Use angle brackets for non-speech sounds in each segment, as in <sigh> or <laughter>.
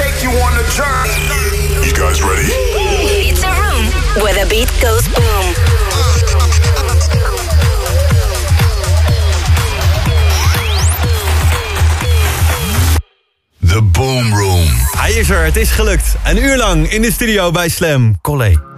take you on a journey. You guys ready? It's a room where the beat goes boom. The Boom Room. Hij is er, het is gelukt. Een uur lang in de studio bij Slam. Collé.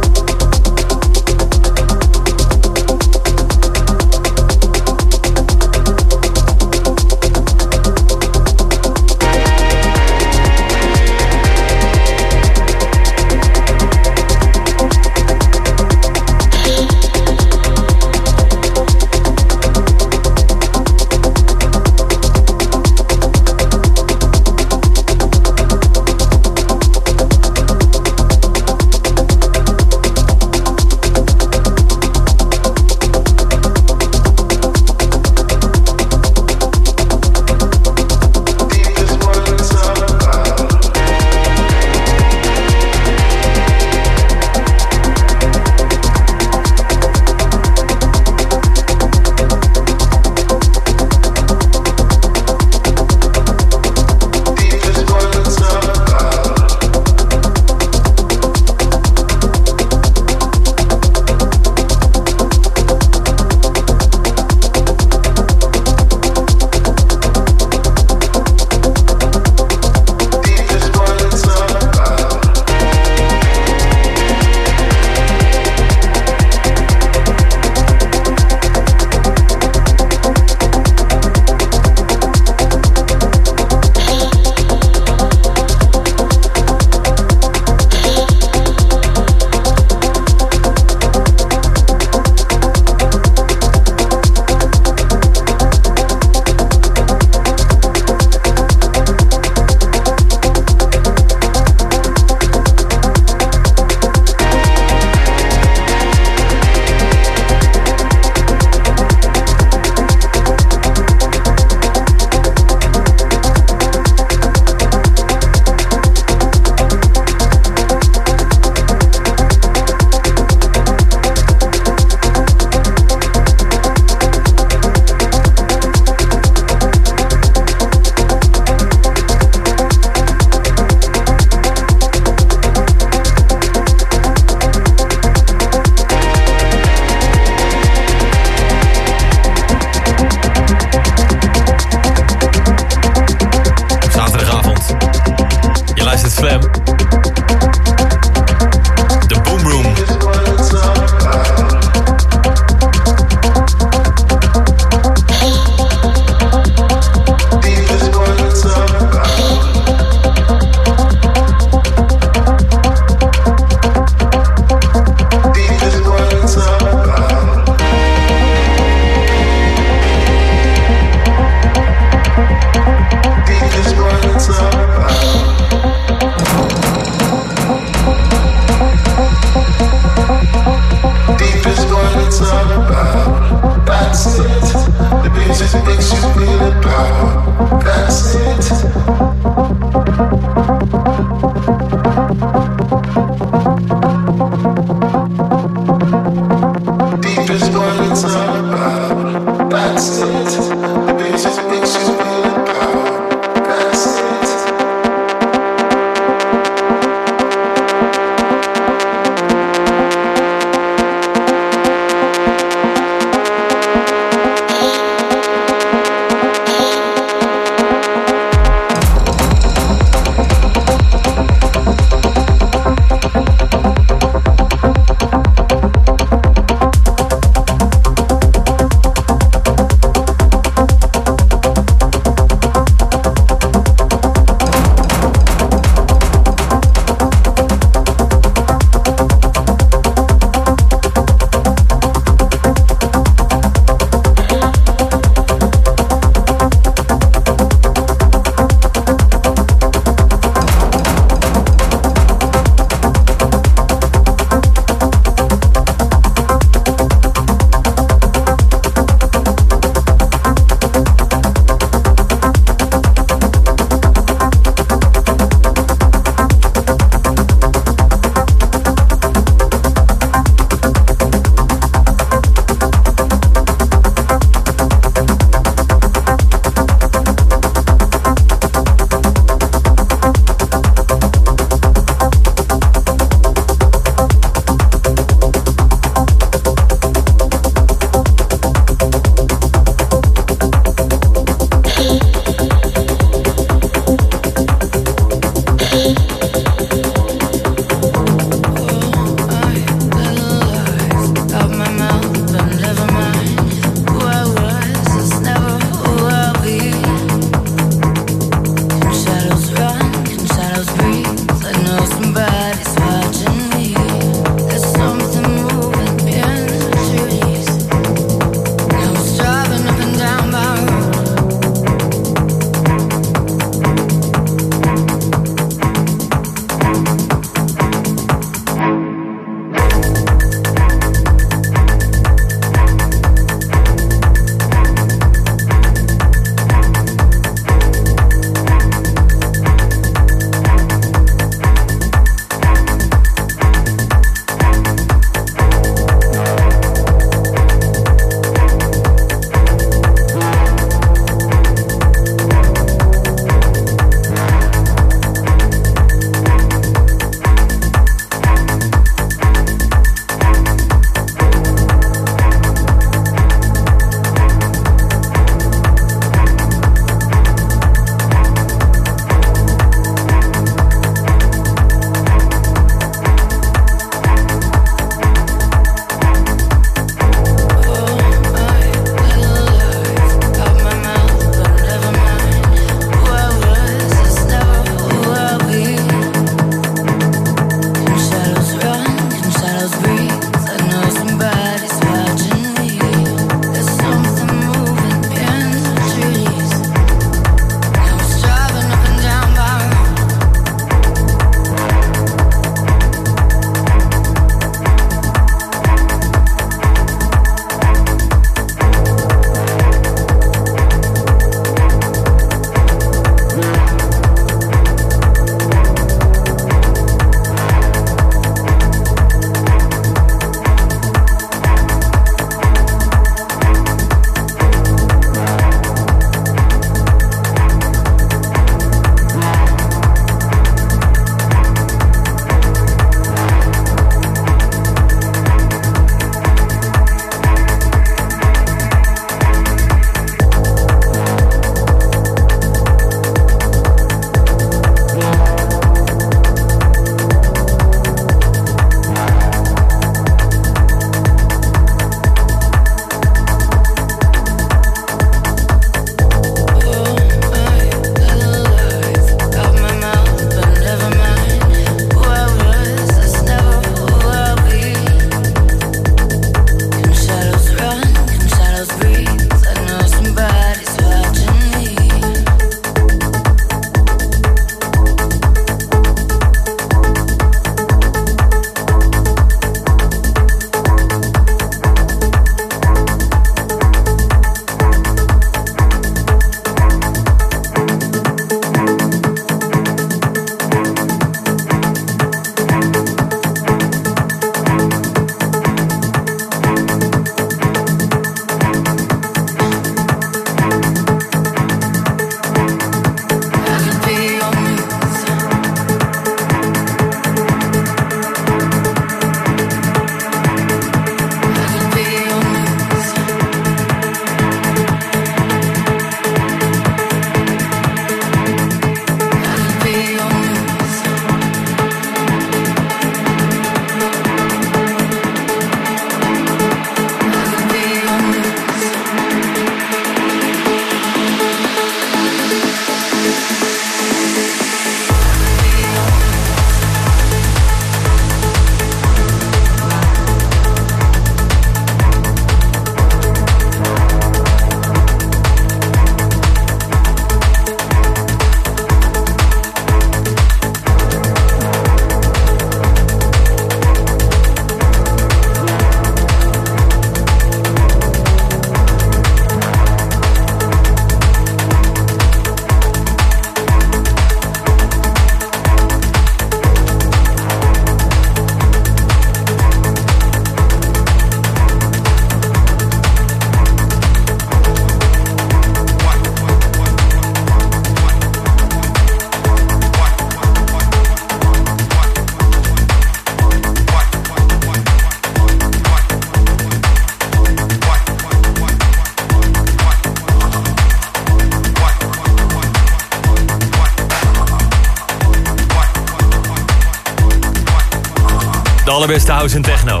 Allerbeste house en techno.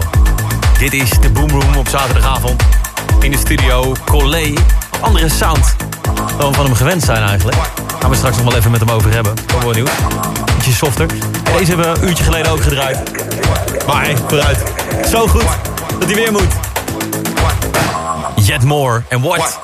Dit is de Boom Room op zaterdagavond. In de studio Collé. Andere sound dan van hem gewend zijn eigenlijk. Gaan we straks nog wel even met hem over hebben. Ben wel benieuwd. Ietsje softer. Deze hebben we een uurtje geleden ook gedraaid. Maar hey, vooruit. Zo goed dat hij weer moet. Yet more and what?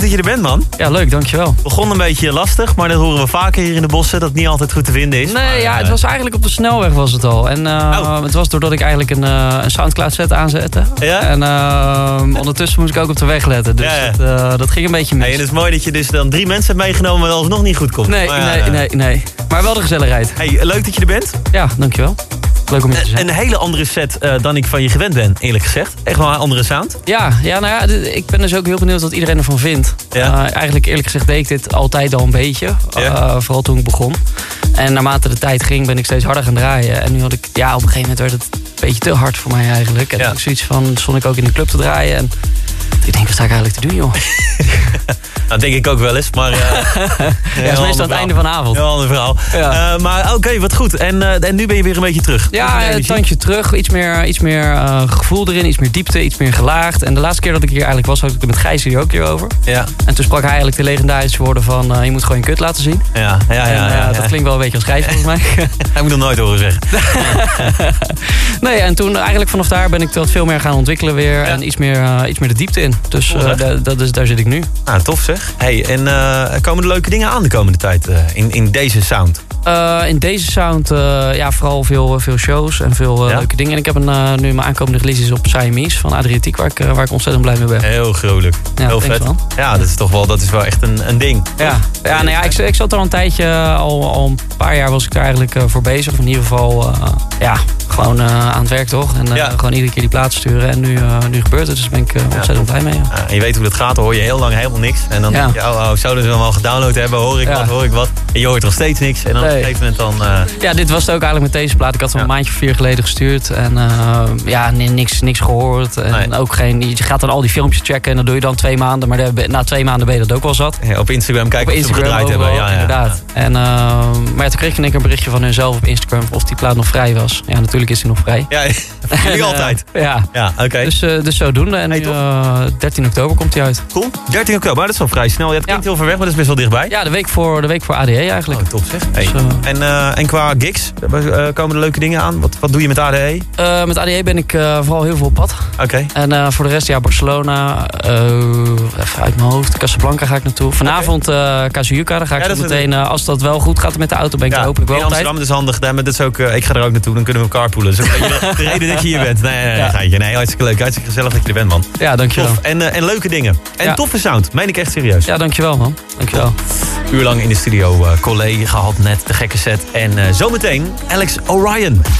Goed dat je er bent, man. ja, leuk, dankjewel. Begon een beetje lastig, maar dat horen we vaker hier in de bossen... dat het niet altijd goed te vinden is. Maar, Nee, ja, eh, het was eigenlijk op de snelweg was het al. En eh, Oh. het was doordat ik eigenlijk een, eh, een Soundcloud set aanzette. Ja? En ondertussen moest ik ook op de weg letten. Dus Ja, ja. Dat, dat ging een beetje mis. Hey, en het is mooi dat je dus dan drie mensen hebt meegenomen... maar alsnog niet goed komt. Nee, Maar, nee, nee, nee. Maar wel de gezelligheid. Hey, leuk dat je er bent. Ja, dankjewel. Leuk om hier te zijn. Een hele andere set eh, dan ik van je gewend ben, eerlijk gezegd. Echt wel een andere sound. Ja, ja, nou ja, ik ben dus ook heel benieuwd wat iedereen ervan vindt. Ja. Eh, eigenlijk eerlijk gezegd deed ik dit altijd al een beetje. Ja. Eh, vooral toen ik begon. En naarmate de tijd ging ben ik steeds harder gaan draaien. En nu had ik, ja, op een gegeven moment werd het een beetje te hard voor mij eigenlijk. En Ja. toen ik zoiets van, stond ik ook in de club te draaien. En ik denk, wat sta ik eigenlijk te doen, joh? <laughs> Dat denk ik ook wel eens, maar... eh, <laughs> Ja, dat is meestal het einde van de avond. Heel ander verhaal. Ja. Eh, maar oké, wat goed. En, eh, en nu ben je weer een beetje terug. Ja, een tandje terug. Iets meer, iets meer gevoel erin, iets meer diepte, iets meer gelaagd. En de laatste keer dat ik hier eigenlijk was, had ik het met Gijs hier ook een keer over. Ja, En toen sprak hij eigenlijk de legendarische woorden van... je moet gewoon je kut laten zien. ja, ja. ja, en, ja, ja. Dat klinkt wel een beetje als Gijs volgens mij. <laughs> Heb ik nog nooit horen zeggen. <laughs> nee, en toen eigenlijk vanaf daar ben ik dat veel meer gaan ontwikkelen weer. En iets meer, iets meer de diepte in. Dus dat is, daar zit ik nu. Nou, tof zeg. Hey, en eh, komen er leuke dingen aan de komende tijd eh, in, in deze sound? Eh, in deze sound ja, vooral veel, veel shows en veel Ja? leuke dingen. En ik heb een, nu mijn aankomende releases op Siamese van Adriatiek... waar ik, waar ik ontzettend blij mee ben. Heel gruwelijk. Ja, Heel vet. Ja, dat is toch wel, dat is wel echt een, een ding. Ja, ja, nou ja ik, ik zat er al een tijdje, al, al een paar jaar was ik er eigenlijk voor bezig. Of in ieder geval, ja, gewoon eh, aan het werk toch. En eh, Ja. gewoon iedere keer die plaatsen sturen. En nu, eh, nu gebeurt het, dus daar ben ik ontzettend blij mee. ja. Ja, en je weet hoe dat gaat, dan hoor je heel lang helemaal niks. En dan Ja. denk je, oh, oh, zouden ze hem al gedownload hebben? Hoor ik wat, hoor ik wat? En je hoort nog steeds niks. En dan op een gegeven moment dan... Ja, dit was het ook eigenlijk met deze plaat. Ik had hem een maandje of vier geleden gestuurd. En ja, ni- niks, niks gehoord. En Nee. ook geen, je gaat dan al die filmpjes checken en dan doe je dan twee maanden. Maar na twee maanden ben je dat ook wel zat. ja, op Instagram kijken Op ze Instagram gedraaid hebben. Ja, ja, inderdaad. En, maar toen kreeg ik een berichtje van hunzelf op Instagram of die plaat nog vrij was. Ja, natuurlijk is hij nog vrij. Ja, <laughs> jullie eh, altijd. ja, Ja, oké. dus, eh, dus zodoende. En Hey, nu, tof. eh, 13 oktober komt hij uit. Cool. 13 oktober, maar dat is wel vrij snel. Ja, het klinkt heel ver weg, maar dat is best wel dichtbij. Ja, de week voor, de week voor ADE eigenlijk. Oh, top zeg. Hey. Dus, en, en qua gigs, komen er leuke dingen aan? Wat, wat doe je met ADE? Met ADE ben ik vooral heel veel op pad. Oké. En voor de rest, ja, Barcelona, even uit mijn hoofd, Casablanca ga ik naartoe. Vanavond eh Cazuca, daar ga ik Ja, zo meteen, als dat wel goed gaat met de auto, ben ik er hopelijk wel in. Amsterdam, is handig. Daar, maar dat is ook, ik ga er ook naartoe, dan kunnen we carpoolen. Dat is ook de, de reden dat je hier bent. Nee, nee, nee, Ja. nee hartstikke leuk. Hartstikke gezellig dat je er bent, man. Ja, dankjewel. Tof. En, eh, en leuke dingen. En Ja. toffe sound. Meen ik echt serieus. Ja, dankjewel man. Dankjewel. Uur lang in de studio, eh collega gehad net, de gekke set. En eh, zometeen Alex Orion.